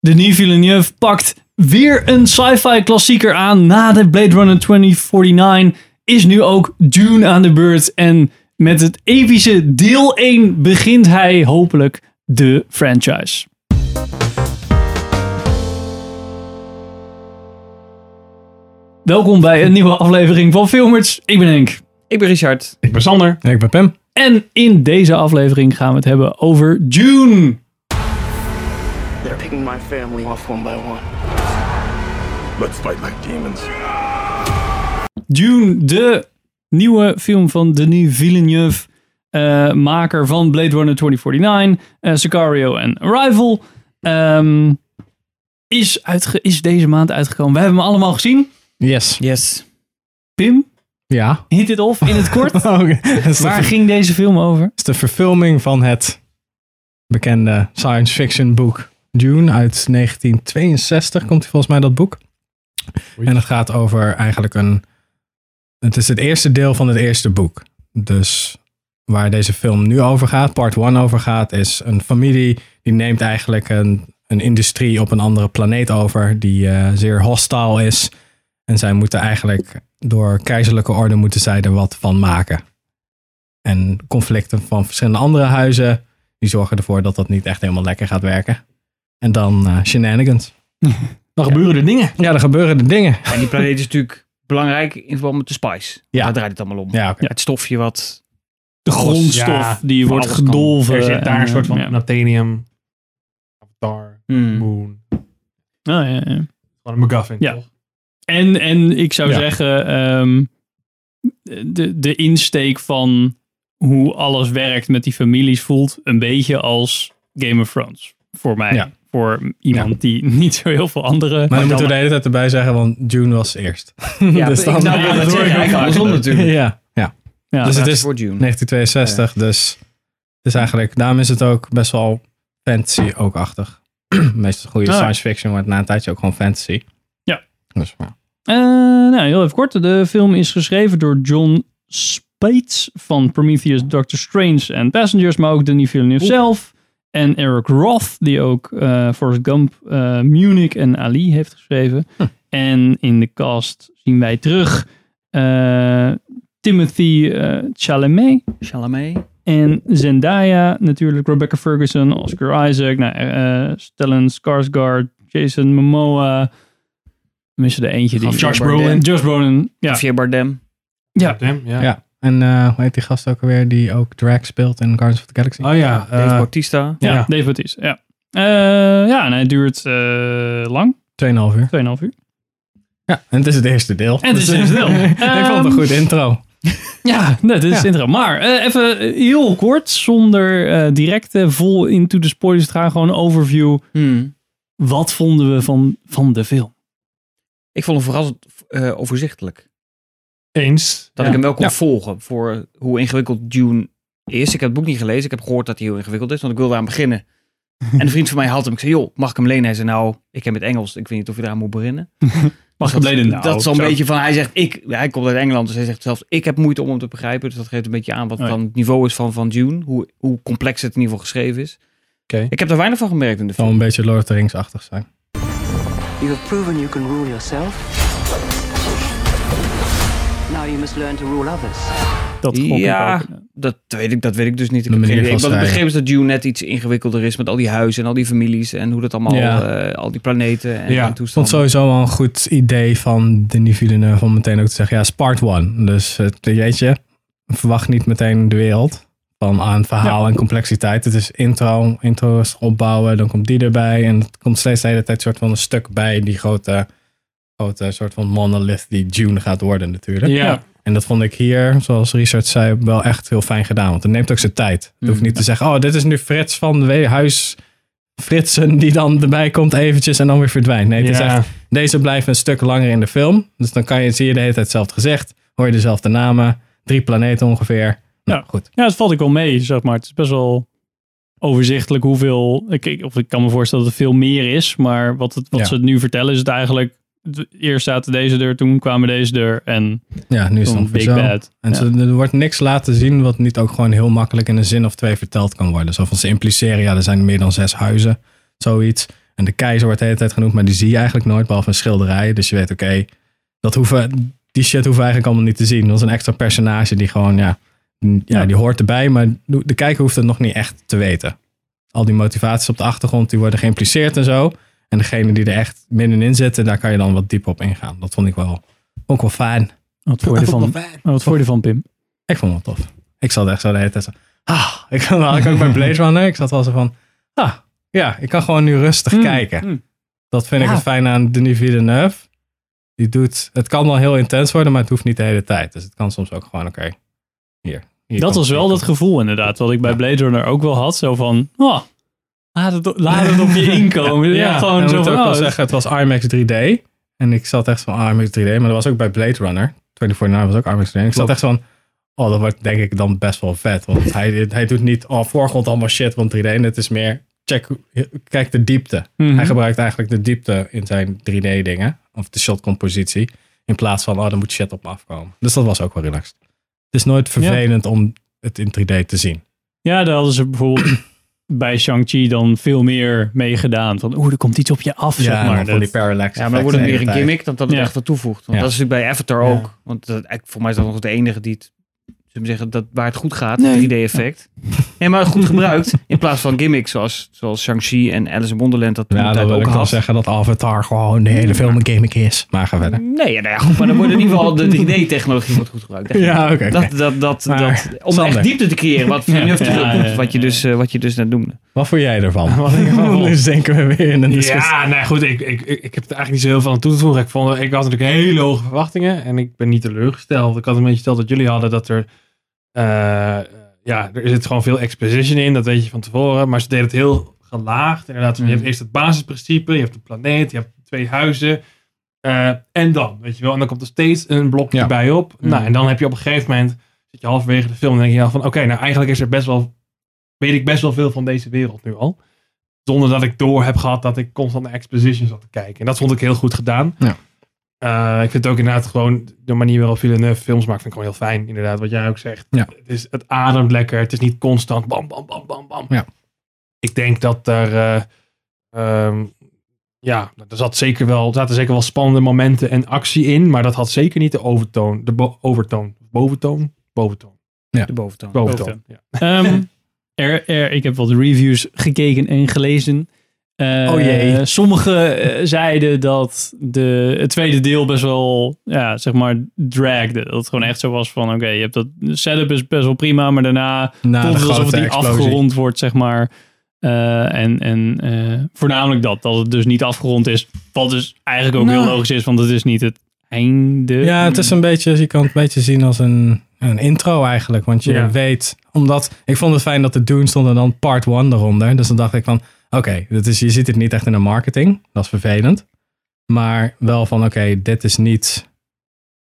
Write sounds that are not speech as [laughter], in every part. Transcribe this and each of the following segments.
Denis Villeneuve pakt weer een sci-fi klassieker aan. Na de Blade Runner 2049 is nu ook Dune aan de beurt. En met het epische deel 1 begint hij hopelijk de franchise. Welkom bij een nieuwe aflevering van Filmers. Ik ben Henk. Ik ben Richard. Ik ben Sander. Ik ben Pim. En in deze aflevering gaan we het hebben over Dune. Picking my family off one by one. Let's fight like demons. Dune, de nieuwe film van Denis Villeneuve, eh, maker van Blade Runner 2049, eh, Sicario en Arrival, ehm, is, uitge is deze maand uitgekomen. We hebben hem allemaal gezien. Yes. Yes. Pim, Ja. hit it off in het kort. [laughs] Het de Waar ging deze film over? is de verfilming van het bekende science fiction boek Dune uit 1962 komt volgens mij dat boek. En het gaat over eigenlijk een... Het is het eerste deel van het eerste boek. Dus waar deze film nu over gaat, part 1 over gaat, is een familie die neemt eigenlijk een, een industrie op een andere planeet over die eh, zeer hostile is. En zij moeten eigenlijk door keizerlijke orde moeten zij er wat van maken. En conflicten van verschillende andere huizen, die zorgen ervoor dat dat niet echt helemaal lekker gaat werken. En dan eh, shenanigans. [laughs] Dan gebeuren er dingen. Ja, er gebeuren de dingen. En die planeet is natuurlijk belangrijk in verband met de spice. Ja. Daar draait het allemaal om. Ja. Het stofje wat... De grondstof ja, die wordt gedolven. Er zit daar en, een soort van ja. Nathanium, Avatar, Hmm. Moon. Ah, ja, ja. Gewoon een McGuffin, Ja. toch? En, en ik zou Ja. zeggen, ehm, de, de insteek van hoe alles werkt met die families voelt een beetje als Game of Thrones. Voor mij. Ja. Voor iemand die niet zo heel veel andere... Maar dan moeten we de hele tijd erbij zeggen, want June was eerst. Ja, [laughs] Dus ik dan- nou, Ja, dat dat ik ook andersom natuurlijk. ja, ja. ja, dus het is voor June. 1962, dus het is eigenlijk, daarom is het ook best wel fantasy ook achtig. [clears throat] Meestal goede Ah. science fiction wordt na een tijdje ook gewoon fantasy. Ja. Dus, ja. Eh, nou, heel even kort. De film is geschreven door John Spates van Prometheus, Doctor Strange en Passengers, maar ook Denis Villeneuve zelf. En Eric Roth, die ook eh Forrest Gump, eh, Munich en Ali heeft geschreven. En in de cast zien wij terug eh, Timothy eh, Chalamet Chalamet. en Zendaya, natuurlijk Rebecca Ferguson, Oscar Isaac, nou, eh, Stellan Skarsgård, Jason Momoa. We missen er eentje die... Josh Bardem. Brolin. Josh Brolin, ja. Javier Bardem. Ja. Damn, ja. ja. En eh, hoe heet die gast ook alweer die ook Drag speelt in Guardians of the Galaxy? Oh ja. Dave eh, Bautista. Ja, Ja. Dave Bautista, ja. Eh, ja, en hij duurt eh, lang, 2,5 uur. 2,5 uur. Ja, en het is het eerste deel. En het is het eerste deel. [laughs] ik vond het Ehm, een goede intro. [laughs] Ja, dat is Ja. interessant. Maar eh, even heel kort, zonder eh, direct eh, vol into de spoilers te gaan, gewoon een overview. Hmm. Wat vonden we van, van de film? Ik vond hem verrassend eh, overzichtelijk. Eens. Dat Ja. ik hem wel kon Ja. volgen voor hoe ingewikkeld Dune is. Ik heb het boek niet gelezen. Ik heb gehoord dat hij heel ingewikkeld is, want ik wilde aan beginnen. En een vriend van mij had hem. Ik zei, joh, mag ik hem lenen? Hij zei, nou, ik heb het Engels. Ik weet niet of je eraan moet beginnen. [laughs] Mag dat, ik lenen? dat Nou, is zo'n zo. beetje van, hij zegt, ik, hij komt uit Engeland, dus hij zegt zelfs, ik heb moeite om hem te begrijpen. Dus dat geeft een beetje aan wat Oh ja. dan het niveau is van, van Dune. Hoe, hoe complex het in ieder geval geschreven is. Oké. Ik heb er weinig van gemerkt in de zal film. een beetje Lord of the Rings-achtig zijn. You have proven you can rule yourself. You must learn to rule others. Dat Ja. Dat weet ik, dat weet ik dus niet. Ik De heb geen idee. Wat ik begreep is dat Dune net iets ingewikkelder is met al die huizen en al die families en hoe dat allemaal, Ja. eh, al die planeten en, Ja. en Ik vond toestanden. sowieso wel een goed idee van Denis Villeneuve om meteen ook te zeggen, ja, is part one. Dus het, weet je, verwacht niet meteen de wereld van aan verhaal en complexiteit. Het is intro, intro is opbouwen, dan komt die erbij en het komt steeds de hele tijd soort van een stuk bij die grote, grote soort van monolith die Dune gaat worden natuurlijk. Ja. En dat vond ik hier, zoals Richard zei, wel echt heel fijn gedaan. Want het neemt ook zijn tijd. Het hoeft Mm. niet te zeggen, oh, dit is nu Frits van de huis Fritsen die dan erbij komt eventjes en dan weer verdwijnt. Nee, het is echt, deze blijven een stuk langer in de film. Dus dan kan je, zie je de hele tijd hetzelfde gezicht. Hoor je dezelfde namen. Drie planeten ongeveer. Nou, Ja. goed. Ja, het valt ook wel mee, zeg maar. Het is best wel overzichtelijk hoeveel... Ik, ik- of ik kan me voorstellen dat er veel meer is. Maar wat, het, wat Ja. ze het nu vertellen is het eigenlijk... Eerst zaten deze deur, toen kwamen deze deur. En Ja, nu is het Big. Bad. En Ja. ze- er wordt niks laten zien wat niet ook gewoon heel makkelijk in een zin of twee verteld kan worden. Zo van ze impliceren, ja, er zijn meer dan zes huizen. Zoiets. En de keizer wordt de hele tijd genoemd, maar die zie je eigenlijk nooit, behalve een schilderij. Dus je weet, oké, dat hoeven, die shit hoeven we eigenlijk allemaal niet te zien. Dat is een extra personage die gewoon, ja, ja, Ja. die hoort erbij, maar de de kijker hoeft het nog niet echt te weten. Al die motivaties op de achtergrond, die worden geïmpliceerd en zo. En degene die er echt middenin zitten, daar kan je dan wat diep op ingaan. Dat vond ik wel, ook wel fijn. Wat vond je [laughs] ervan, wat vond je ervan, Pim? Ik vond het wel tof. Ik zat echt zo de hele tijd zo. Ah, ik had ook bij Blaze Runner. Ik zat wel zo van. Ah, ja, ik kan gewoon nu rustig Hmm, kijken. hmm. Dat vind ik het fijn aan Denis Villeneuve. Die doet, het kan wel heel intens worden, maar het hoeft niet de hele tijd. Dus het kan soms ook gewoon, oké, hier. hier Dat was wel dat gevoel inderdaad, wat ik bij Ja. Blade Runner ook wel had. Zo van, oh, laat, het, laat het op je [laughs] inkomen. ja, en gewoon zo van, ook wel zeggen, het was IMAX 3D. En ik zat echt van IMAX 3D, maar dat was ook bij Blade Runner. 249 was ook IMAX 3D. En ik zat echt van, oh, dat wordt denk ik dan best wel vet. Want hij, hij doet niet, oh, voorgrond allemaal shit van 3D. En het is meer, check, kijk de diepte. mhm. Hij gebruikt eigenlijk de diepte in zijn 3D dingen. Of de shotcompositie. In plaats van, oh, er moet shit op me afkomen. Dus dat was ook wel relaxed. Het is nooit vervelend om het in 3D te zien. Ja, daar hadden ze bijvoorbeeld bij Shang-Chi dan veel meer mee gedaan. Van, oeh, er komt iets op je af, zeg maar. van die Dat- parallax Ja, maar dan wordt het meer een gimmick dan dat het Ja. echt wat toevoegt. Want Ja. dat is natuurlijk bij Avatar Ja. ook. Want dat, eigenlijk, voor mij is dat nog de enige die het, we zeggen, dat, waar het goed gaat, Nee. het 3D-effect. Nee, maar goed gebruikt. In plaats van gimmicks zoals, zoals Shang-Chi en Alice in Wonderland dat toen Ja, dan tijd wil ook ik wel zeggen dat Avatar gewoon de hele film een gimmick is. Maar ga verder. Nee, ja, nou ja, goed, maar dan wordt in ieder geval de [laughs] 3D-technologie wordt goed gebruikt. Ja, oké. Dat, dat, dat, Maar, dat, om Sander. echt diepte te creëren, wat Villeneuve [laughs] Ja, dus ja, wat, je dus, eh, wat je dus net noemde. Wat vond jij ervan? [laughs] Wat ik ervan nu denken we weer in een discussie. Ja, nou goed, ik, ik, ik, ik heb er eigenlijk niet zo heel veel aan toe te voegen. Ik, vond, ik had natuurlijk hele hoge verwachtingen en ik ben niet teleurgesteld. Ik had een beetje gesteld dat jullie hadden dat er, ja, er zit gewoon veel exposition in, dat weet je van tevoren. Maar ze deden het heel gelaagd. Inderdaad, je Mhm. hebt eerst het basisprincipe, je hebt een planeet, je hebt twee huizen. eh, en dan, weet je wel, en dan komt er steeds een blokje Ja. bij op. Mhm. Nou, en dan heb je op een gegeven moment, zit je halverwege de film en denk je al van, oké, nou eigenlijk is er best wel, weet ik best wel veel van deze wereld nu al. Zonder dat ik door heb gehad dat ik constant naar exposition zat te kijken. En dat vond ik heel goed gedaan. Ja. Eh, ik vind het ook inderdaad gewoon de manier waarop Villeneuve films maakt, vind ik gewoon heel fijn. Inderdaad, wat jij ook zegt. Ja. Het, is, het ademt lekker. Het is niet constant bam, bam, bam, bam, bam. Ja. Ik denk dat er, eh, ehm, ja, er zat zeker wel, er zaten zeker wel spannende momenten en actie in, maar dat had zeker niet de overtoon, de bo- overtoon, boventoon, boventoon, De boventoon. boventoon. Ja. Ehm, er, er, ik heb wat reviews gekeken en gelezen. Eh, Oh jee. Sommigen eh, zeiden dat de, het tweede deel best wel, ja, zeg maar, dragde. Dat het gewoon echt zo was van, oké, je hebt dat setup is best wel prima, maar daarna Na voelt het alsof het explosie. afgerond wordt, zeg maar. Eh, en en voornamelijk dat, dat het dus niet afgerond is. Wat dus eigenlijk ook Nou. heel logisch is, want het is niet het einde. Ja, het is een beetje, je kan het een beetje zien als een, een intro eigenlijk. Want je Ja. weet, omdat, ik vond het fijn dat de Dune stond en dan part 1 eronder. Dus dan dacht ik van, oké, is je ziet het niet echt in de marketing. Dat is vervelend. Maar wel van, oké, dit is niet,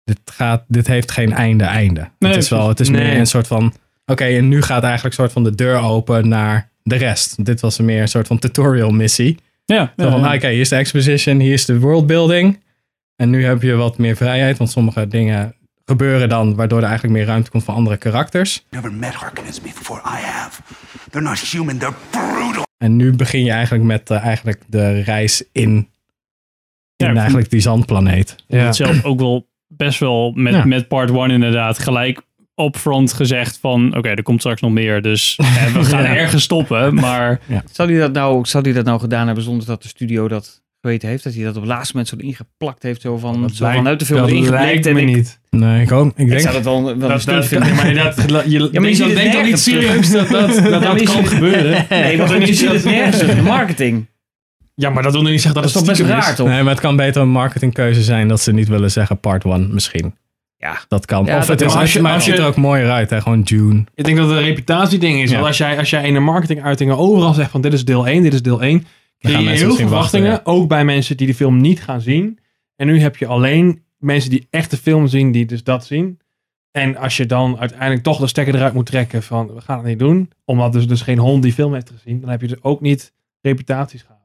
dit, gaat, dit heeft geen einde einde. Nee, het is wel, het is nee. meer een soort van, oké, en nu gaat eigenlijk een soort van de deur open naar de rest. Dit was meer een soort van tutorial missie. ja, Zo van, ja. oké, hier is de exposition, hier is de worldbuilding. En nu heb je wat meer vrijheid, want sommige dingen gebeuren dan, waardoor er eigenlijk meer ruimte komt voor andere karakters. Never met Harkonnens before I have. They're not human, they're brutal. En nu begin je eigenlijk met eh, eigenlijk de reis in, in Ja, eigenlijk die zandplaneet. Vond het zelf ook wel best wel met, Ja. met part 1 inderdaad gelijk upfront gezegd van oké, er komt straks nog meer. Dus eh, we [laughs] gaan Ja. ergens stoppen. Maar Zou hij dat nou, zou die dat nou gedaan hebben zonder dat de studio dat geweten heeft? Dat hij dat op het laatste moment zo ingeplakt heeft, zo van, Dat zo lijkt- vanuit de film dat erin lijkt geblikt. En me ik, niet. Nee, ik, hoop, ik ik denk... zou dat wel, wel een Dat, stunt dat, vinden. maar inderdaad, je, Ja, maar je ziet het denk toch niet serieus dat dat, [laughs] dat, kan ziet- gebeuren. [laughs] Nee, maar goed, je ziet het nergens terug. De marketing. Ja, maar dat wil niet zeggen Dat dat, is toch het best raar, is. toch? Nee, maar het kan beter een marketingkeuze zijn dat ze niet willen zeggen part 1 misschien. Ja. Dat kan. Ja, of dat het is. Als je- maar het als ziet je- er ook mooier uit, hè? gewoon June. Ik denk dat het een reputatieding is. Ja. Want als jij, als jij in een marketinguitingen overal zegt van dit is deel 1, dit is deel 1. Gaan je mensen heel veel wachten, verwachtingen. Ook bij mensen die de film niet gaan zien. En nu heb je alleen mensen die echt de film zien, die dus dat zien. En als je dan uiteindelijk toch de stekker eruit moet trekken van we gaan het niet doen. Omdat dus, dus geen hond die film heeft gezien. Dan heb je dus ook niet reputatiesschade.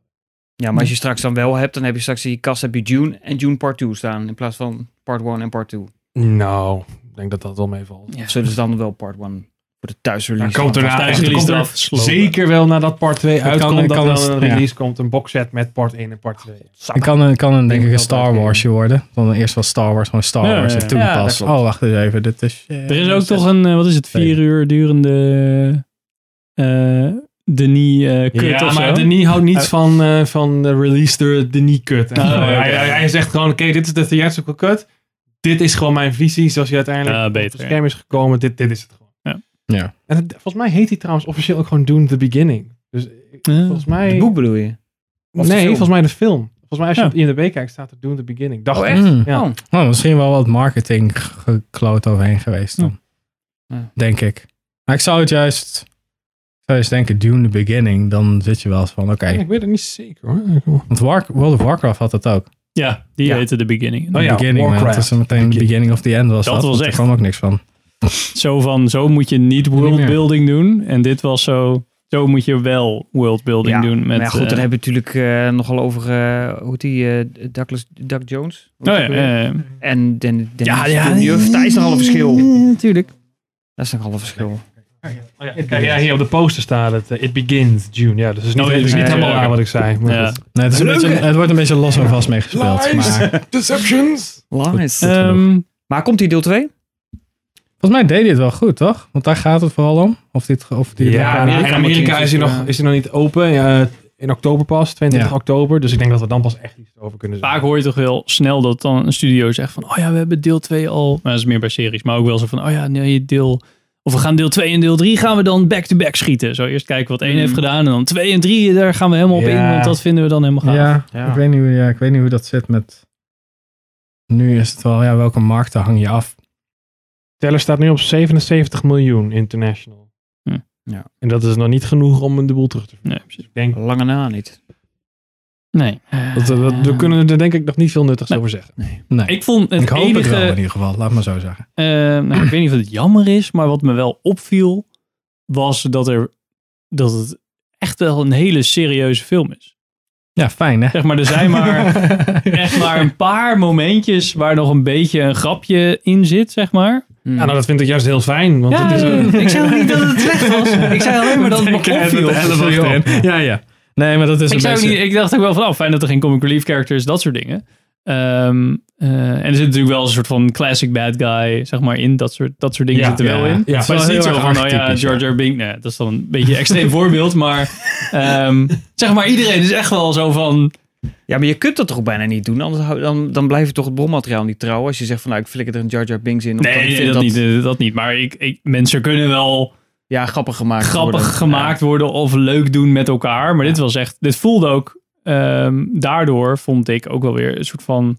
Ja, maar als je straks dan wel hebt, dan heb je straks in je kast heb je June en June Part 2 staan. In plaats van Part 1 en Part 2. Nou, ik denk dat dat wel meevalt. Ja, zullen ze dan wel Part 1 Voor de thuisrelease. Dan komt er na, thuis er komt er zeker wel nadat part 2 kan- uitkomt, het dat kan er een- wel een ja. release komt, een boxset met part 1 en part 2. Het kan, een- kan een, denk ik een Star. Warsje worden. Dan eerst was Star Wars gewoon Star Ja, Wars. ja, En toen ja, pas. Oh, wacht eens even. Dit is, eh, Er is ook toch een, eh, wat is het, vier uur durende eh Denis eh cut Ja, of maar zo? Denis houdt niet Uh, van, eh, van de release door Denis cut. En Oh, hij, hij, zegt gewoon, oké, dit is de theatrical cut. Dit is gewoon mijn visie, zoals je uiteindelijk Ja, op beter, het scherm is gekomen. Dit, dit is het gewoon. Ja. En het- volgens mij heet hij trouwens officieel ook gewoon Dune The Beginning. Dus ik- Ja. volgens mij... Het boek bedoel je? Of de nee, volgens mij de film. Volgens mij als je Ja. op IMDb kijkt staat er Dune The Beginning. Dacht Oh, ik. echt? Mm. Ja. Oh. Oh, misschien wel wat marketing gekloot overheen geweest dan. Ja. Denk ik. Maar ik zou het juist... Ik zou juist denken, Dune the Beginning. Dan zit je wel eens van, oké. Ik weet het niet zeker hoor. Want War- World of Warcraft had dat ook. Ja, die Ja. heette The Beginning. Oh ja, beginning, maar Warcraft. het is meteen the beginning of the end was Dat dat. was echt- Er kwam ook niks van. [laughs] Zo van, zo moet je niet worldbuilding doen. En dit was zo, zo moet je wel worldbuilding Ja, doen. Met, maar ja, goed, eh, dan hebben we natuurlijk eh, nogal over, eh, hoe heet die, eh, Douglas, Doug Jones? Oh ja. En Den, Den, Ja, ja, Villeneuve, [laughs] daar is nogal een verschil. Natuurlijk. Dat is nogal een verschil. Oh ja, kijk, ja, hier op de poster staat het. It begins June. Ja, dus het is niet, Oh, het is niet ja, helemaal ja. wat ik zei. Maar Ja. Nee, het, is een beetje, het wordt een beetje los en vast meegespeeld. Maar Deceptions. Lies. Ehm, maar komt die deel 2? Volgens mij deed hij het wel goed, toch? Want daar gaat het vooral om. Of dit, of die Ja, Amerika in Amerika is hij, nog, natuurlijk, is hij nog niet open. Ja, in oktober pas, 22 Ja. oktober. Dus ik denk dat we dan pas echt iets over kunnen zeggen. vaak hoor je toch wel snel dat dan een studio zegt van, oh ja, we hebben deel 2 al. Maar dat is meer bij series, maar ook wel zo van, oh ja, nee, deel... Of we gaan deel 2 en deel 3 gaan we dan back-to-back schieten. Zo eerst kijken wat 1 Mm. heeft gedaan en dan 2 en 3, daar gaan we helemaal op Ja. in, want dat vinden we dan helemaal gaaf. Ja, Ja. Ik, weet niet, hoe- ja, ik weet niet hoe dat zit met... Nu is het wel, ja, welke markten hang je af? Teller staat nu op 77 miljoen international. Hm. Ja. En dat is nog niet genoeg om de boel terug te vinden. Nee, precies. Ik denk, Lange na niet. Nee. dat, dat- we kunnen er denk ik nog niet veel nuttigs Nee. over zeggen. Nee, Ik vond het ik hoop enige... het wel in ieder geval. Laat maar zo zeggen. Eh, nou, ik weet niet of het jammer is, maar wat me wel opviel, was dat, er, dat het echt wel een hele serieuze film is. Ja, fijn hè? Zeg maar, er zijn maar [laughs] echt maar een paar momentjes waar nog een beetje een grapje in zit, zeg maar. Hmm. Ja, nou, dat vind ik juist heel fijn. Want het is ik zei niet dat het [laughs] slecht was. Ik zei alleen maar dat het me opviel. Ja, ja. Nee, maar dat is Ik, zei niet, ik dacht ook wel van, oh, fijn dat er geen comic relief character is, dat soort dingen. Ehm, eh, en er zit natuurlijk wel een soort van classic bad guy, zeg maar, in. Dat soort, dat soort dingen Ja, zitten wel ja. in. Ja. maar het is Wel niet heel zo erg van, oh ja, George R. Bink. Nee, dat is dan een beetje een extreem [laughs] voorbeeld. Maar ehm, zeg maar, iedereen is echt wel zo van... Ja, maar je kunt dat toch bijna niet doen? Anders hou- dan, dan blijf je toch het bronmateriaal niet trouw. Als je zegt van nou, ik flikker er een Jar Jar Binks in. Nee, dat, niet, eh, dat niet. Maar ik, ik, mensen kunnen wel Ja, grappig gemaakt grappig worden. gemaakt worden of leuk doen met elkaar. Maar dit was echt, dit voelde ook, ehm, daardoor vond ik ook wel weer een soort van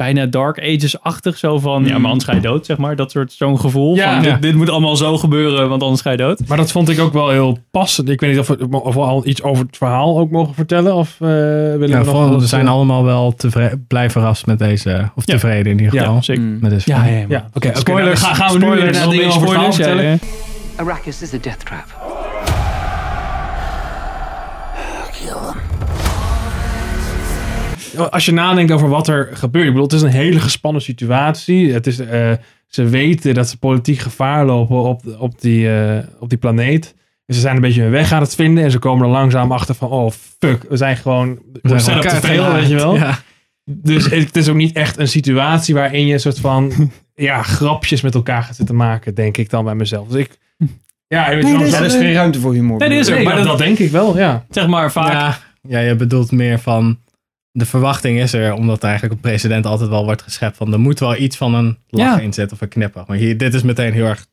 bijna Dark Ages-achtig. Zo van, ja, maar anders ga je dood, zeg maar. Dat soort, zo'n gevoel Ja. van, Ja. dit, dit moet allemaal zo gebeuren, want anders ga je dood. Maar dat vond ik ook wel heel passend. Ik weet niet of we, of we al iets over het verhaal ook mogen vertellen. Of eh willen Ja, we nog vooral, wat, we zijn allemaal wel tevre- blij verrast met deze... Of Ja. tevreden in ieder Ja, geval. zeker. Mm. Met deze Ja, ja, Ja, oké. oké, Spoilers. nou, ga- gaan we nu Spoilers, een dingen beetje over het verhaal spoilers, ja, vertellen? ja. Arrakis is a death trap. Als je nadenkt over wat er gebeurt. Ik bedoel, het is een hele gespannen situatie. Het is, eh, ze weten dat ze politiek gevaar lopen op, op, die, eh, op die planeet. En ze zijn een beetje hun weg aan het vinden. En ze komen er langzaam achter van, oh fuck, we zijn gewoon... We zijn op te elkaar veel, weet je wel. [laughs] Ja. Dus het is ook niet echt een situatie waarin je een soort van [laughs] ja, grapjes met elkaar gaat zitten maken, denk ik dan bij mezelf. Dus ik, ja, Nee, dit is- er is geen ruimte voor humor. Nee, dit is ook- maar dat, dat denk ik wel, ja. Zeg maar vaak, Ja, ja, je bedoelt meer van... De verwachting is er, omdat eigenlijk een president altijd wel wordt geschept van... er moet wel iets van een lach Ja. in zitten of een knippen. Maar hier, dit is meteen heel erg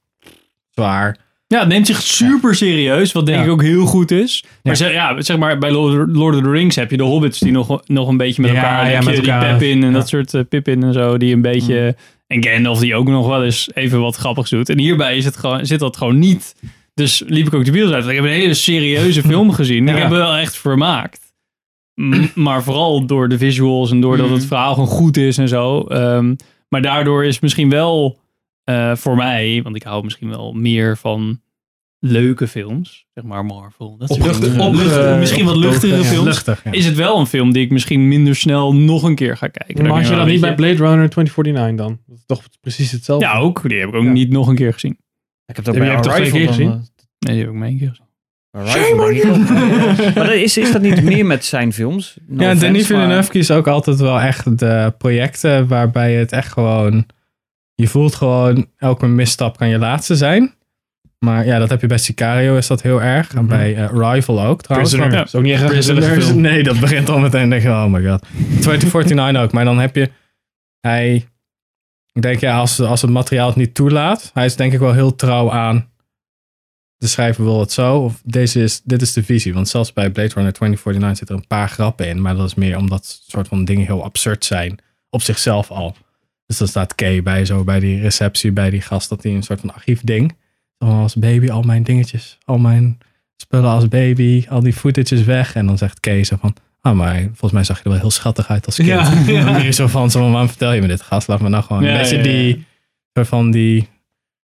zwaar. ja, het neemt zich super serieus, wat denk Ja. ik ook heel goed is. Maar Ja. zeg, ja, zeg maar, bij Lord of the Rings heb je de hobbits die nog, nog een beetje met elkaar, ja, met die elkaar. Pippin en dat soort uh, Pippin en zo, die een beetje, en Gandalf die ook nog wel eens even wat grappigs doet. En hierbij is het gewoon, zit dat gewoon niet. Dus liep ik ook de bios uit. Ik heb een hele serieuze film gezien. Ik heb me wel echt vermaakt. Maar vooral door de visuals en doordat het verhaal gewoon goed is en zo. Ehm, maar daardoor is misschien wel eh, voor mij, want ik hou misschien wel meer van leuke films, zeg maar Marvel. Dat op- eh, misschien wat ja. films. Luchtig, ja. Is het wel een film die ik misschien minder snel nog een keer ga kijken. Maar had je dat niet bij Blade Runner 2049 dan? Dat is toch precies hetzelfde? Ja, ook. Die heb ik ook Ja. niet nog een keer gezien. Ik heb dat bij je twee Arrival keer gezien? Nee, die heb ik me één keer gezien. [laughs] maar is, is dat niet meer met zijn films? No ja, Denis Villeneuve kiest ook altijd wel echt de projecten waarbij het echt gewoon... Je voelt gewoon, elke misstap kan je laatste zijn. Maar ja, dat heb je bij Sicario, is dat heel erg. En bij eh, Rival ook trouwens. Prisoner. Is ook niet echt een nee, dat begint al meteen denk je, oh my god. 2049 ook, maar dan heb je... Hij... Ik denk, ja, als, als het materiaal het niet toelaat... Hij is denk ik wel heel trouw aan... De schrijver wil het zo, of deze is, dit is de visie. Want zelfs bij Blade Runner 2049 zitten er een paar grappen in. Maar dat is meer omdat soort van dingen heel absurd zijn. Op zichzelf al. Dus dan staat Kay bij zo bij die receptie, bij die gast, dat hij een soort van archief ding. Zo als baby, al mijn dingetjes, al mijn spullen als baby, al die footages weg. En dan zegt Kay zo van, ah, maar volgens mij zag je er wel heel schattig uit als kind. Ja, [laughs] En ja. dan meer zo van, zo, van, waarom vertel je me dit, gast? Laat me nou gewoon Ja, een beetje die, soort van die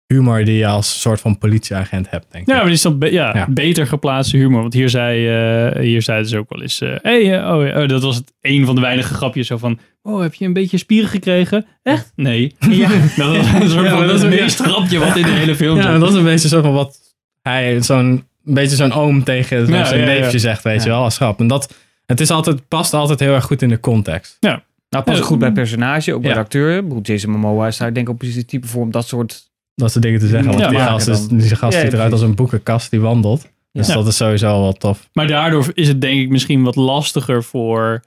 humor die je als soort van politieagent hebt, denk ik. Ja, maar die is dan be- ja, Ja. beter geplaatste humor. Want hier, zei, eh, hier zeiden ze ook wel eens... eh hey, eh, oh, ja, dat was het een van de weinige grapjes. Zo van, oh, heb je een beetje spieren gekregen? Echt? Nee. [laughs] Ja. dat was een soort Ja, van dat is het meest grapje wat in de hele film Ja, dat is een beetje zo van wat hij, zo'n een beetje zo'n oom tegen Ja, zijn ja, ja. neefje zegt, weet je wel, als grap. En dat, het is altijd, past altijd heel erg goed in de context. Nou, past Ja. goed bij personage, ook bij Ja. de acteur. Jason Momoa is daar denk ik ook precies het type voor om dat soort... Dat soort dingen te zeggen. Want Ja, die gast, is, die gast Ja, ziet eruit als een boekenkast die wandelt. Dus Ja. dat is sowieso wel tof. Maar daardoor is het denk ik misschien wat lastiger voor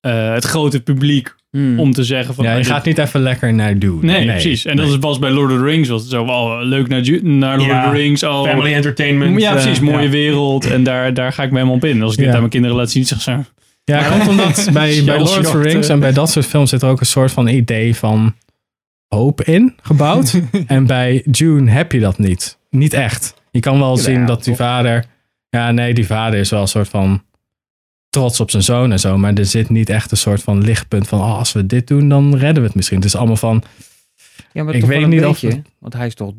eh, het grote publiek Hmm. om te zeggen van... Ja, je ah, dit- gaat niet even lekker naar doen. Nee, precies. En dat is, was bij Lord of the Rings was het zo, oh, leuk naar, naar Lord Ja, of the Rings. Oh, Family entertainment. ja, precies. eh, mooie ja. wereld. En daar, daar ga ik me helemaal op in. Als ik dit aan mijn kinderen laat zien, zeg ze... Ja, komt omdat [laughs] bij, bij Lord of the je Rings en bij dat soort films zit er ook een soort van idee van hoop in gebouwd. [laughs] en bij June heb je dat niet. Niet echt. Je kan wel zien dat die toch? vader... Ja, nee, die vader is wel een soort van trots op zijn zoon en zo. Maar er zit niet echt een soort van lichtpunt van... Oh, als we dit doen, dan redden we het misschien. Het is allemaal van... Ja, maar Ik toch weet wel een niet of beetje, Want hij is toch,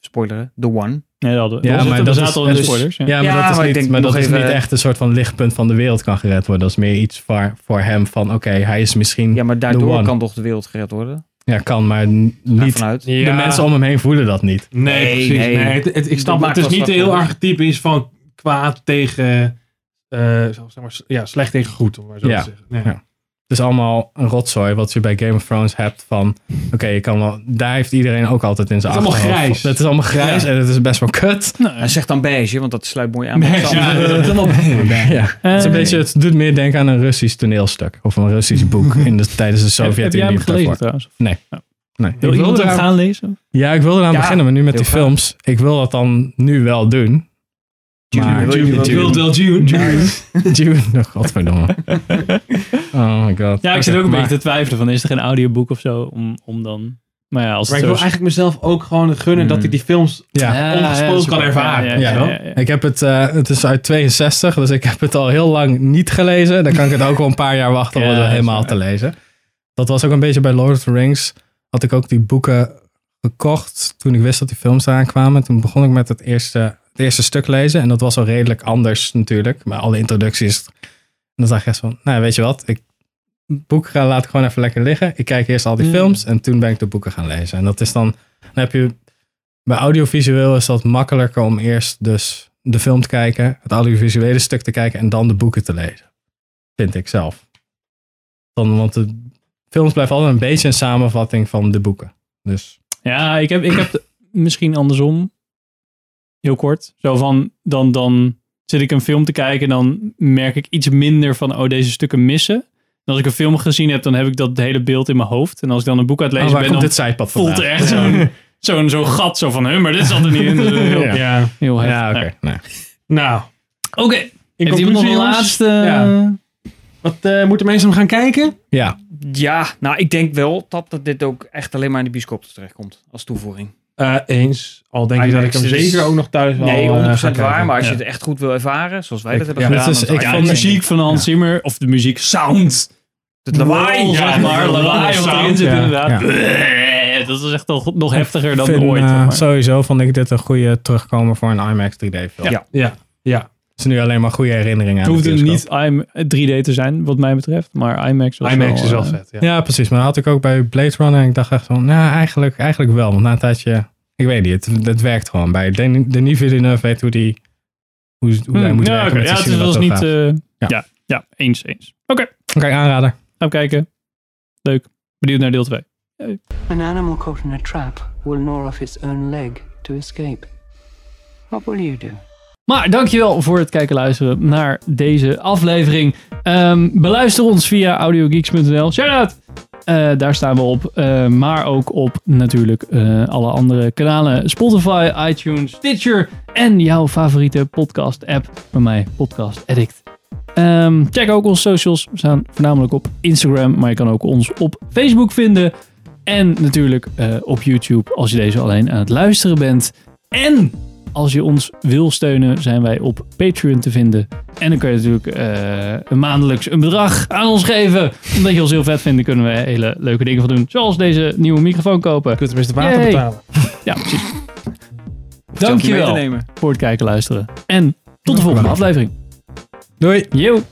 spoileren, the one. Nee, dat, Ja, maar dat is- al in de dus- spoilers. Ja. Ja, maar Ja, dat is, maar niet, maar dat nog is even- niet echt een soort van lichtpunt van de wereld kan gered worden. Dat is meer iets voor, voor hem van... Oké, hij is misschien... Ja, maar the daardoor one. kan toch de wereld gered worden? Ja, kan, maar niet... vanuit. De Ja. mensen om hem heen voelen dat niet. Nee, Nee, precies. nee. Nee. Het, het- ik snap, het is niet heel wat. archetypisch van kwaad tegen, eh, zeg maar, ja, slecht tegen goed, om maar zo Ja. te zeggen. Het is allemaal een rotzooi wat je bij Game of Thrones hebt van... Oké, je kan wel... Daar heeft iedereen ook altijd in zijn Het is allemaal achterhoofd. grijs. Het is allemaal grijs Ja. en het is best wel kut. Hij zegt dan beige, want dat sluit mooi aan. het Ja, [laughs] dat is helemaal Ja. Het, is een beetje, het doet meer denken aan een Russisch toneelstuk. Of een Russisch boek [laughs] in de, tijdens de Heb, heb jij Sovjet-Unie. hem gelezen daarvoor. trouwens? Nee. Ja. nee. Wil Ik wilde hem gaan lezen? Ja, ik wilde eraan Ja, beginnen, maar nu met die graag. films. Ik wil dat dan nu wel doen. Maar June, wel June, June. June, [laughs] oh, godverdomme. Oh my god. Ja, ik zit ook een maar- beetje te twijfelen van is er geen audioboek of zo om, om dan... Maar ja, als Maar ik wil zo eigenlijk mezelf ook gewoon gunnen dat ik die films Ja. ongespoeld kan ervaren. Ja, Ja, ja. Ik heb het, eh, het is uit 62, dus ik heb het al heel lang niet gelezen. Dan kan ik het ook wel een paar jaar wachten om Ja, het helemaal te lezen. Dat was ook een beetje bij Lord of the Rings. Had ik ook die boeken gekocht toen ik wist dat die films eraan kwamen. Toen begon ik met het eerste, het eerste stuk lezen. En dat was al redelijk anders natuurlijk. Maar alle introducties. En dan zag ik echt van, nou weet je wat, ik boek ga laat ik gewoon even lekker liggen. Ik kijk eerst al die Mm. films en toen ben ik de boeken gaan lezen. En dat is dan, dan heb je bij audiovisueel is dat makkelijker om eerst dus de film te kijken, het audiovisuele stuk te kijken en dan de boeken te lezen. Vind ik zelf. Dan, want de films blijven altijd een beetje een samenvatting van de boeken. Dus Ja, ik heb, ik heb de- misschien andersom. Heel kort. Zo van, dan, dan zit ik een film te kijken en dan merk ik iets minder van, oh, deze stukken missen. En als ik een film gezien heb, dan heb ik dat hele beeld in mijn hoofd. En als ik dan een boek aan het oh, lezen waar ben, dan dit zijpad voelt er echt zo'n [laughs] zo'n zo'n gat zo van, huh, maar dit zat er niet in. Dus heel, Ja. Ja. heel heftig. Ja, oké. Nee. Nou, Oké. in Heeft iemand nog conclusie, een laatste... Ja. Wat eh, moeten mensen hem gaan kijken? Ja, Ja, nou, ik denk wel dat, dat dit ook echt alleen maar in de bioscoop terechtkomt als toevoeging. Eh, eens. Al denk ik dat ik hem is- zeker ook nog thuis wel Nee, 100% eh, waar. Maar als je het echt goed wil ervaren, zoals wij Ik- dat hebben gedaan. dit is- ik denk muziek van Hans Zimmer, of de muziek sound. Het lawaai, zeg maar. Lawaai wat erin zit inderdaad. Dat is echt nog, nog heftiger dan vind, ooit. eh. Sowieso vond ik dit een goede terugkomen voor een IMAX 3D film. Ja. Ja, ja. Het is nu alleen maar goede herinneringen Het aan de hoefde niet IM 3D te zijn, wat mij betreft. Maar IMAX was IMAX is wel eh, vet. Ja. Ja, precies. Maar dat had ik ook bij Blade Runner. En ik dacht echt van, nou, eigenlijk, eigenlijk wel. Want na een tijdje Ik weet niet, het, het werkt gewoon. Bij Denis Villeneuve weet hoe die hoe, hoe hij Hmm, moet ja, werken oké. met ja, het was niet... eh, Ja. ja. Ja, eens, eens. Oké, Oké, aanrader. gaan we kijken. Leuk. Benieuwd naar deel 2. An animal caught in a trap will gnaw off its own leg to escape. What will you do? Maar dankjewel voor het kijken en luisteren naar deze aflevering. Ehm, beluister ons via audiogeeks.nl. Shout-out! Eh, daar staan we op. Eh, maar ook op natuurlijk eh, alle andere kanalen. Spotify, iTunes, Stitcher en jouw favoriete podcast app. Bij mij Podcast Addict. Ehm, check ook onze socials. We staan voornamelijk op Instagram. Maar je kan ook ons op Facebook vinden. En natuurlijk op YouTube als je deze alleen aan het luisteren bent. En als je ons wil steunen, zijn wij op Patreon te vinden. En dan kun je natuurlijk een maandelijks een bedrag aan ons geven. Omdat je ons heel vet vindt, kunnen we hele leuke dingen van doen. Zoals deze nieuwe microfoon kopen. Kunt tenminste water Yay. betalen. Ja, precies. [laughs] Dankjewel voor het kijken en luisteren. En tot de volgende aflevering. Doei! Yo!